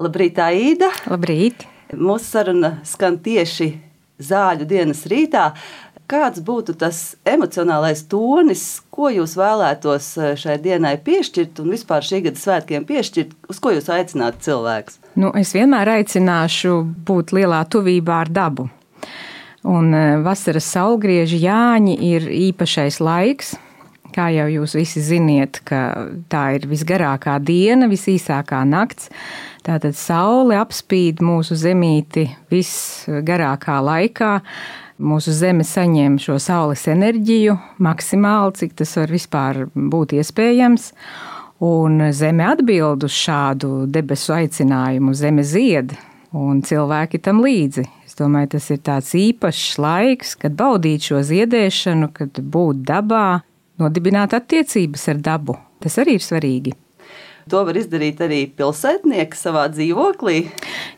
Labrīt, Aida! Labrīt! Mūsu saruna skan tieši zāļu dienas rītā. Kāds būtu tas emocionālais tonis, ko jūs vēlētos eh, šai dienai piešķirt un vispār šī gada svētkiem piešķirt, uz ko jūs aicinātu cilvēkus? Nu, es vienmēr aicināšu būt lielā tuvībā ar dabu. Un eh, vasaras saulgrieži Jāņi ir īpašais laiks, Kā jau jūs visi ziniet, tā ir visgarākā diena, visīsākā nakts. Tātad saule apspīd mūsu zemīti visgarākā laikā. Mūsu zeme saņem šo saules enerģiju maksimāli, cik tas var vispār būt iespējams. Un zeme atbild uz šādu debesu aicinājumu, zeme zied, un cilvēki tam līdzi. Es domāju, tas ir tāds īpašs laiks, kad baudīt šo ziedēšanu, kad būt dabā, nodibināt attiecības ar dabu. Tas arī ir svarīgi. To var izdarīt arī pilsētnieki savā dzīvoklī.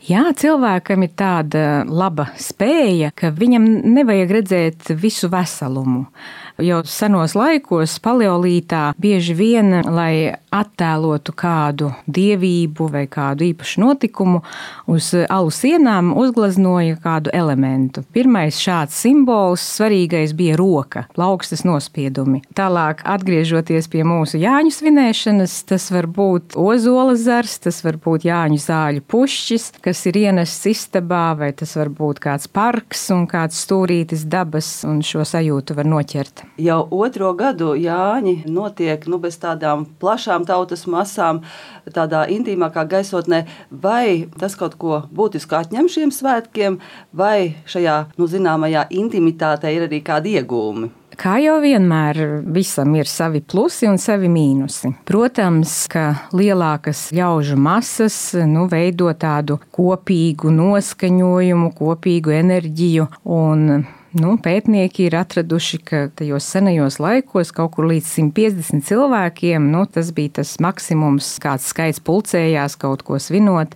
Jā, cilvēkam ir tāda laba spēja, ka viņam nevajag redzēt visu veselumu. Jau senos laikos, paleolītā, bieži vien, lai attēlotu kādu dievību vai kādu īpašu notikumu, uz alu sienām uzgleznoja kādu elementu. Pirmais šāds simbols, svarīgais bija roka, plaukstas nospiedumi. Tālāk, atgriežoties pie mūsu Jāņu svinēšanas, tas var būt ozola zars, tas var būt Jāņu zāļu pušķis, kas ir ienests istabā, vai tas var būt kāds parks un kāds stūrītis dabas, un šo sajūtu var noķert. Jau otro gadu Jāņi notiek nu, bez tādām plašām tautas masām, tādā intīmākā gaisotnē. Vai tas kaut ko būtisku atņem šiem svētkiem, vai šajā nu, zināmajā intimitātē ir arī kādi iegūmi? Kā jau vienmēr, visam ir savi plusi un savi mīnusi. Protams, ka lielākas ļaužu masas nu, veido tādu kopīgu noskaņojumu, kopīgu enerģiju un Nu, pētnieki ir atraduši, ka tajos senajos laikos kaut kur līdz 150 cilvēkiem nu, tas bija tas maksimums, kāds skaits pulcējās kaut ko svinot.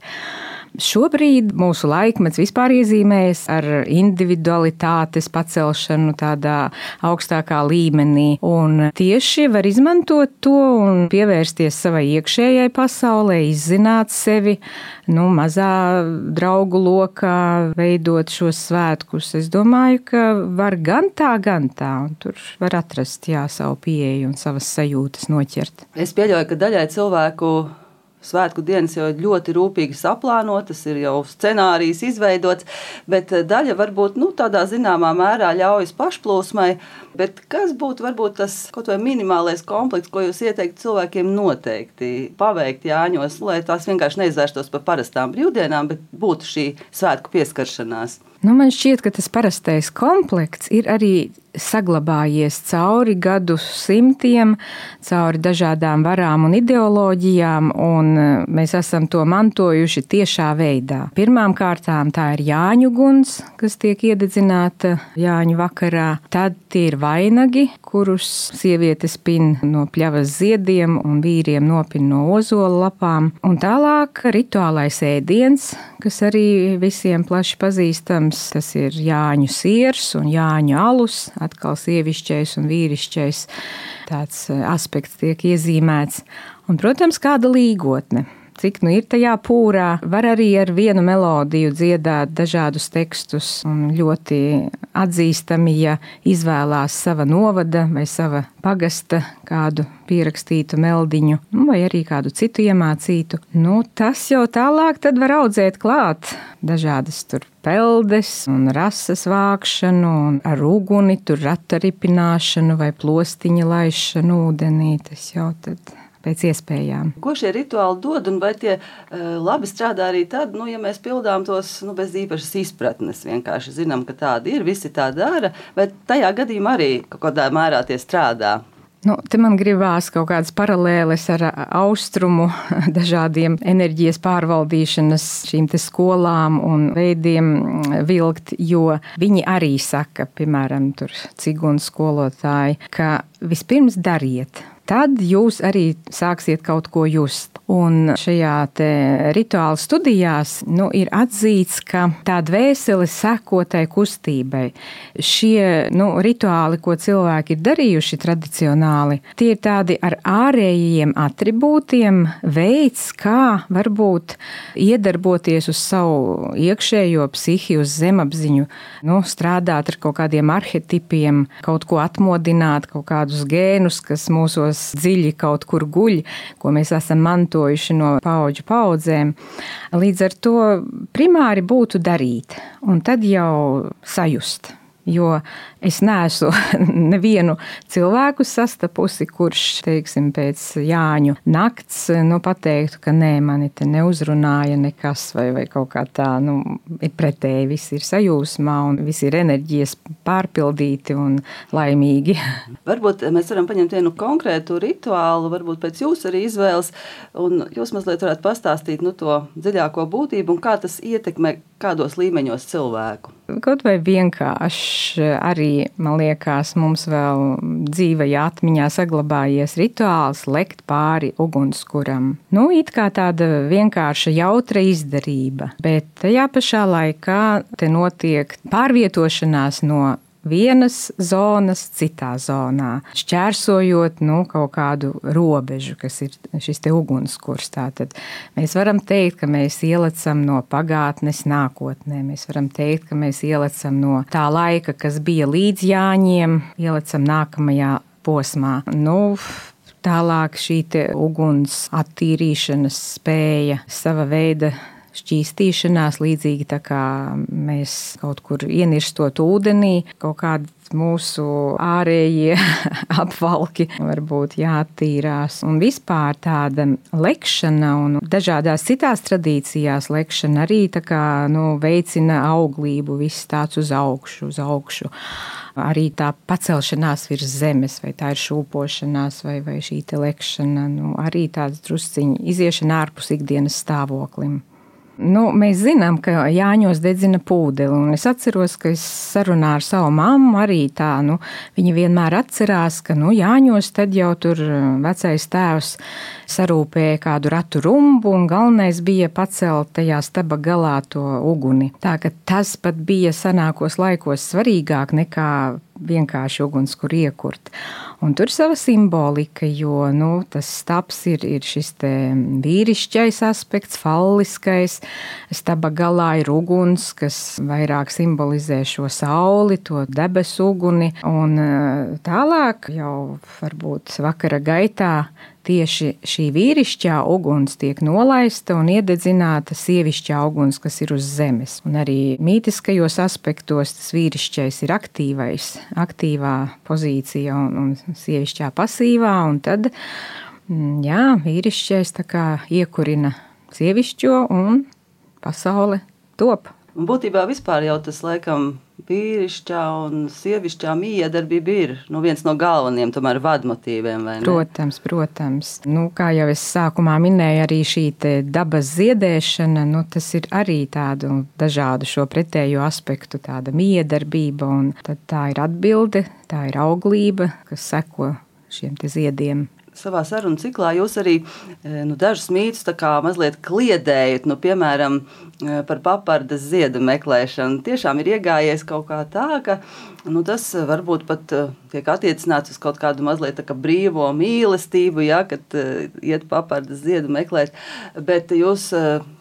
Šobrīd mūsu laikmets vispār iezīmējas ar individualitātes pacelšanu tādā augstākā līmenī. Un tieši var izmantot to un pievērsties savai iekšējai pasaulē, izzināt sevi, nu, mazā draugu lokā, veidot šos svētkus. Es domāju, ka var gan tā, gan tā. Tur var atrast jā, savu pieeju un savas sajūtas noķert. Es pieļauju, ka daļai cilvēku Svētku dienas jau ļoti rūpīgi saplānotas, ir jau scenārijs izveidots, bet eh, daļa varbūt nu, tādā zināmā mērā ļaujas pašplūsmai. Bet kas būtu varbūt tas kaut vai minimālais komplekts, ko jūs ieteiktu cilvēkiem noteikti paveikt Jāņos, lai tās vienkārši neizvērstos par parastām brīvdienām, bet būtu šī svētku pieskaršanās? Nu, man šķiet, ka tas parastais komplekts ir arī saglabājies cauri gadu simtiem, cauri dažādām varām un ideoloģijām, un e, mēs esam to mantojuši tiešā veidā. Pirmām kārtām tā ir Jāņu guns, kas tiek iededzināta Jāņu vakarā. Tad tie ir vainagi, kurus sievietes pin no pļavas ziediem un vīriem nopin no ozola lapām. Un tālāk rituālais ēdiens, kas arī visiem plaši pazīstams protams, tas ir Jāņu siers un Jāņu alus, atkal sievišķais un vīrišķais tāds eh, aspekts tiek iezīmēts. Un, protams, kāda līgotne cik nu ir tajā pūrā. Var arī ar vienu melodiju dziedāt dažādus tekstus, un ļoti atzīstami, ja izvēlās sava novada vai sava pagasta kādu pierakstītu meldiņu, nu, vai arī kādu citu iemācītu. Nu, tas jau tālāk var audzēt klāt dažādas tur peldes un rases vākšanu, un ar uguni tur rataripināšanu vai plostiņa laišanu ūdenī. Tas jau tad pēc iespējām. Ko šie rituāli dod, un vai tie uh, labi strādā arī tad, nu, ja mēs pildām tos nu, bez īpašas izpratnes? Vienkārši zinām, ka tādi ir, visi tā dara, vai tajā gadījumā arī kaut kādā mērā tie strādā. Nu, te man gribās kaut kādas paralēles ar austrumu, dažādiem enerģijas pārvaldīšanas šīm skolām un veidiem vilkt, jo viņi arī saka, piemēram, cigunu skolotāji, ka vispirms dariet, tad jūs arī sāksiet kaut ko just. Un šajā rituāla studijās nu, ir atzīts, ka tā dvēsele seko tai kustībai. Šie nu, rituāli, ko cilvēki ir darījuši tradicionāli, tie ir tādi ar ārējiem attribūtiem, veids, kā varbūt iedarboties uz savu iekšējo psihi, uz zemapziņu, nu, strādāt ar kaut kādiem arhetipiem, kaut ko atmodināt, kaut kādus gēnus, kas mūsos dziļi kaut kur guļ, ko mēs esam mantojuši no paudžu paudzēm. Līdz ar to primāri būtu darīt, un tad jau sajust. Jo es neesmu nevienu cilvēku sastapusi, kurš, teiksim, pēc Jāņu nakts, nu, pateiktu, ka nē, mani te neuzrunāja nekas, vai, vai kaut kā tā, nu, ir pretēji, viss ir sajūsmā un viss ir enerģijas pārpildīti un laimīgi. Varbūt mēs varam paņemt vienu konkrētu rituālu, varbūt pēc jūsu arī izvēles, un jūs mazliet varētu pastāstīt, nu, to dziļāko būtību un kā tas ietekmē kādos līmeņos cilvēku. Kaut vai vienkārši arī man liekas, mums vēl dzīvajā atmiņā saglabājies rituāls lekt pāri ugunskuram. Nu, it kā tāda vienkārša jautra izdarība, bet tajā pašā laikā te notiek pārvietošanās no vienas zonas citā zonā, šķērsojot nu, kaut kādu robežu, kas ir šis ugunskurs. Tātad mēs varam teikt, ka mēs ielecam no pagātnes nākotnē. Mēs varam teikt, ka mēs ielecam no tā laika, kas bija līdz Jāņiem, ielecam nākamajā posmā. Nu, Tālāk šī uguns attīrīšanas spēja, sava veida šķīstīšanās, līdzīgi tā kā mēs kaut kur ienirstot ūdenī, kaut kāda mūsu ārējie apvalki varbūt jāattīrās. Un vispār tāda lekšana un dažādās citās tradīcijās lekšana arī kā, nu, veicina auglību, viss tāds uz augšu, uz augšu. Arī tā pacelšanās virs zemes, vai tā ir šūpošanās, vai, vai šī lekšana, nu, arī tāds drusciņš iziešana ārpus ikdienas stāvoklim. Nu, mēs zinām, ka Jāņos dedzina pūdeli. Es atceros, ka es sarunā ar savu mammu arī tā. Nu, viņa vienmēr atcerās, ka nu, Jāņos tad jau tur vecais tēvs sarūpēja kādu ratu rumbu, un galvenais bija pacelt tajā staba galā to uguni. Tā ka tas pat bija senākos laikos svarīgāk nekā vienkārši ugunskura iekurt. Un tur ir sava simbolika, jo nu, tas stāps ir, ir šis vīrišķais aspekts, falliskais. Staba galā ir uguns, kas vairāk simbolizē šo sauli, to debesu uguni. Un eh, tālāk jau varbūt vakara gaitā tieši šī vīrišķā uguns tiek nolaista un iededzināta sievišķā uguns, kas ir uz zemes. Un arī mītiskajos aspektos tas vīrišķais ir aktīvais, aktīvā pozīcija un, un sievišķā pasīvā, un tad, mm, jā, vīrišķais iekurina sievišķo un pasaule top. Un būtībā vispār jau tas laikam vīrišķā un sievišķā miedarbība ir nu, viens no galvenajiem tomēr vadmotīviem. Protams, protams. Nu, kā jau es sākumā minēju, arī šī dabas ziedēšana, nu, tas ir arī tādu dažādu šo pretējo aspektu, tāda miedarbība, un tā ir atbilde, tā ir auglība, kas seko šiem ziediem savā sarunu ciklā jūs arī e, nu, dažus mītus mazliet kliedējat, nu, piemēram, e, par papardas ziedu meklēšanu. Tiešām ir iegājies kaut kā tā, ka nu, tas varbūt pat e, tiek attiecināts uz kaut kādu mazliet kā brīvo mīlestību, ja, kad iet papardas ziedu meklēt. Bet jūs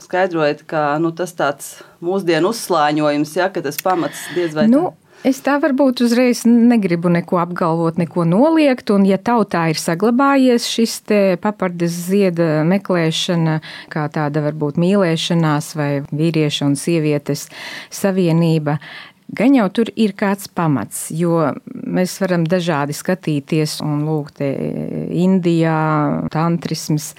skaidrojat, ka nu, tas tāds mūsdienu uzslāņojums, ja, ka tas pamats diez vai. Nu. Tā Es tā varbūt uzreiz negribu neko apgalvot, neko noliegt. Un, ja tautā ir saglabājies šis papardes zieda meklēšana, kā tāda varbūt mīlēšanās vai vīrieša un sievietes savienība, Gan jau tur ir kāds pamats, jo mēs varam dažādi skatīties, un lūk, te Indijā tantrisms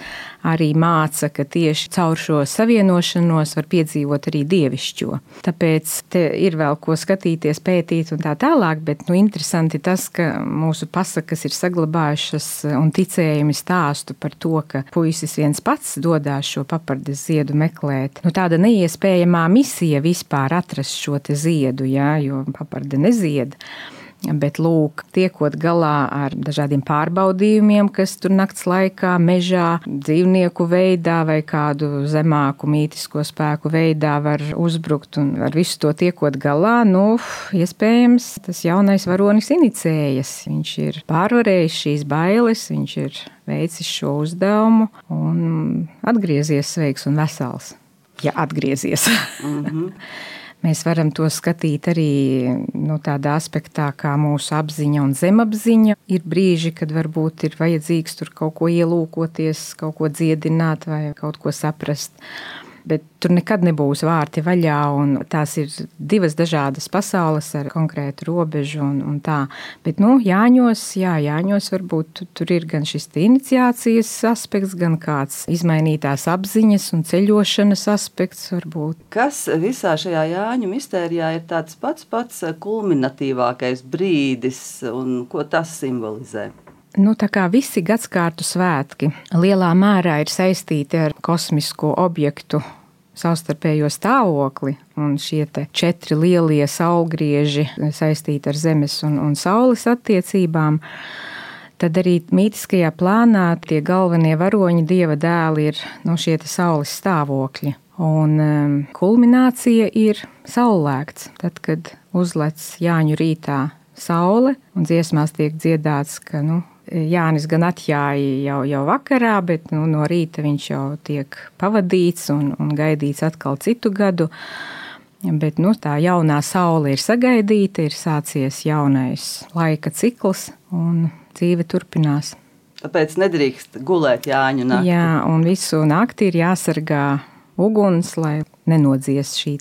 arī māca, ka tieši caur šo savienošanos var piedzīvot arī dievišķo. Tāpēc te ir vēl ko skatīties, pētīt un tā tālāk, bet nu, interesanti tas, ka mūsu pasakas ir saglabājušas un ticējumi stāstu par to, ka puisis viens pats dodās šo papardes ziedu meklēt. Nu, tāda neiespējamā misija vispār atrast šo ziedu. Jā, jo paparde nezied. Bet, lūk, tiekot galā ar dažādiem pārbaudījumiem, kas tur nakts laikā, mežā, dzīvnieku veidā vai kādu zemāku mītisko spēku veidā var uzbrukt, un ar visu to tiekot galā, nu, iespējams, tas jaunais varonis inicējas. Viņš ir pārvarējis šīs bailes, viņš ir veicis šo uzdevumu un atgriezies sveiks un vesels. Ja atgriezies. Mm -hmm. Mēs varam to skatīt arī no nu, tādā aspektā, kā mūsu apziņa un zemapziņa. Ir brīži, kad varbūt ir vajadzīgs tur kaut ko ielūkoties, kaut ko dziedināt vai kaut ko saprast bet tur nekad nebūs vārti vaļā. Tās ir divas dažādas pasaules ar konkrētu robežu un, un tā. Bet, nu, Jāņos, jā, Jāņos varbūt tur ir gan šis iniciācijas aspekts, gan kāds izmainītās apziņas un ceļošanas aspekts varbūt. Kas visā šajā Jāņu mistērijā ir tāds pats pats kulminatīvākais brīdis un ko tas simbolizē? Nu, tā kā visi gadsimtu svētki lielā mērā ir saistīti ar kosmisko objektu savstarpējo stāvokli, un šie četri lielie saulgrieži saistīti ar Zemes un, un Saules attiecībām, tad arī mītiskajā plānā tie galvenie varoņi, dieva dēli, ir no nu, šie saules stāvokļi. Un um, kulminācija ir saulēkts, tad, kad uzlec Jāņu rītā saule un dziesmās tiek dziedāts, ka nu, Jānis gan atjāja jau, jau vakarā, bet nu, no rīta viņš jau tiek pavadīts un, un gaidīts atkal citu gadu. Bet nu, tā jaunā saule ir sagaidīta, ir sācies jaunais laika cikls un dzīve turpinās. Tāpēc nedrīkst gulēt Jāņu naktī. Jā, un visu nakti ir jāsargā uguns, lai nenodzies šī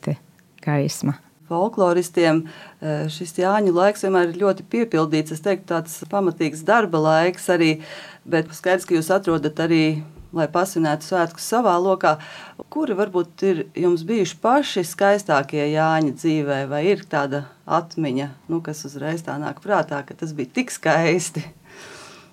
gaisma folkloristiem eh, šis Jāņu laiks vienmēr ir ļoti piepildīts. Es teiktu, tāds pamatīgs darba laiks arī, bet skaidrs, ka jūs atrodat arī. Lai pasvinētu svētkus savā lokā, kuri varbūt ir jums bijuši paši skaistākie Jāņa dzīvē, vai ir tāda atmiņa, nu, kas uzreiz tā nāk prātā, ka tas bija tik skaisti?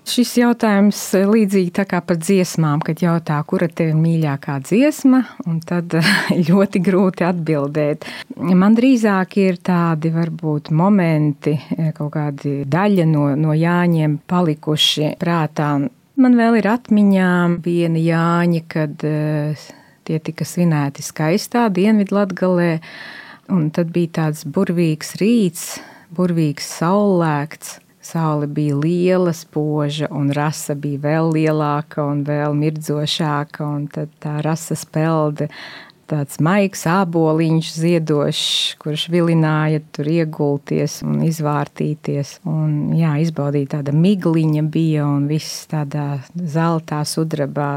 Šis jautājums līdzīgi tā kā par dziesmām, kad jautā, kura tev ir mīļākā dziesma, un tad ļoti grūti atbildēt. Man drīzāk ir tādi varbūt momenti, kaut kādi daļa no, no Jāņiem palikuši prātā. Man vēl ir atmiņā viena Jāņa, kad tie tika svinēti skaistā Dienvidlatgalē, un tad bija tāds burvīgs rīts, burvīgs saulēkts Saule bija liela, spoža, un rasa bija vēl lielāka un vēl mirdzošāka, un tad tā rasa spelde tāds maigs āboliņš, ziedošs, kurš vilināja tur iegulties un izvārtīties. Un, jā, izbaudīt tāda migliņa bija un viss tādā zeltā sudrabā,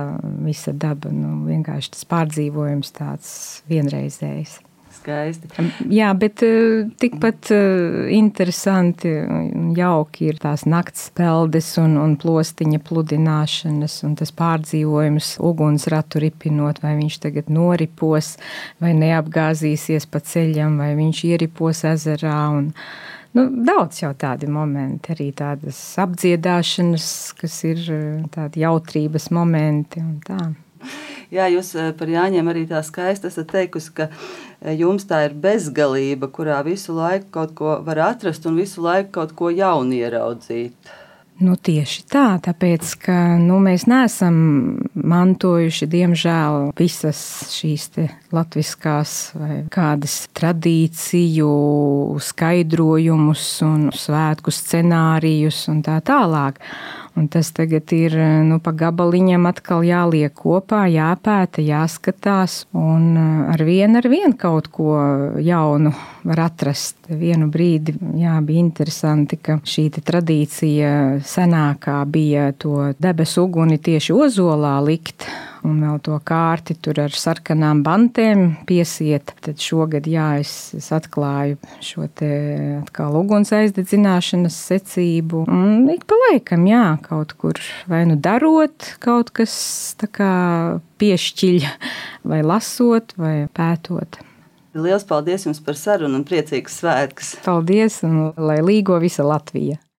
visa daba, nu, vienkārši tas pārdzīvojums tāds vienreizējs skaisti. Jā, bet eh, tikpat eh, interesanti un jauki ir tās nakts peldes un, un plostiņa pludināšanas un tas pārdzīvojums ugunsratu ripinot, vai viņš tagad noripos vai neapgāzīsies pa ceļam, vai viņš ieripos ezerā un Nu, daudz jau tādi momenti, arī tādas apdziedāšanas, kas ir eh, tādi jautrības momenti un tā. Jā, jūs par Jāņiem arī tā skaisti esat teikusi, ka jums tā ir bezgalība, kurā visu laiku kaut ko var atrast un visu laiku kaut ko jaunu ieraudzīt. Nu, tieši tā, tāpēc ka nu, mēs neesam mantojuši, diemžēl, visas šīs latviskās vai kādas tradīciju skaidrojumus un svētku scenārijus un tā tālāk. Un tas tagad ir nu, pa gabaliņam atkal jāliek kopā, jāpēta, jāskatās. Un eh, ar vienu, ar vienu kaut ko jaunu var atrast. Vienu brīdi jā, bija interesanti, ka šī tradīcija senākā bija to debesu uguni tieši ozolā likt un vēl to kārti tur ar sarkanām bantēm piesiet. Tad šogad, jā, es, es atklāju šo te atkal uguns aizdedzināšanas secību. Un ik pa laikam, jā, kaut kur vai nu darot kaut kas tā kā piešķiļ, vai lasot, vai pētot. Lielas paldies jums par sarunu un priecīgas svētkus! Paldies, un lai līgo visa Latvija!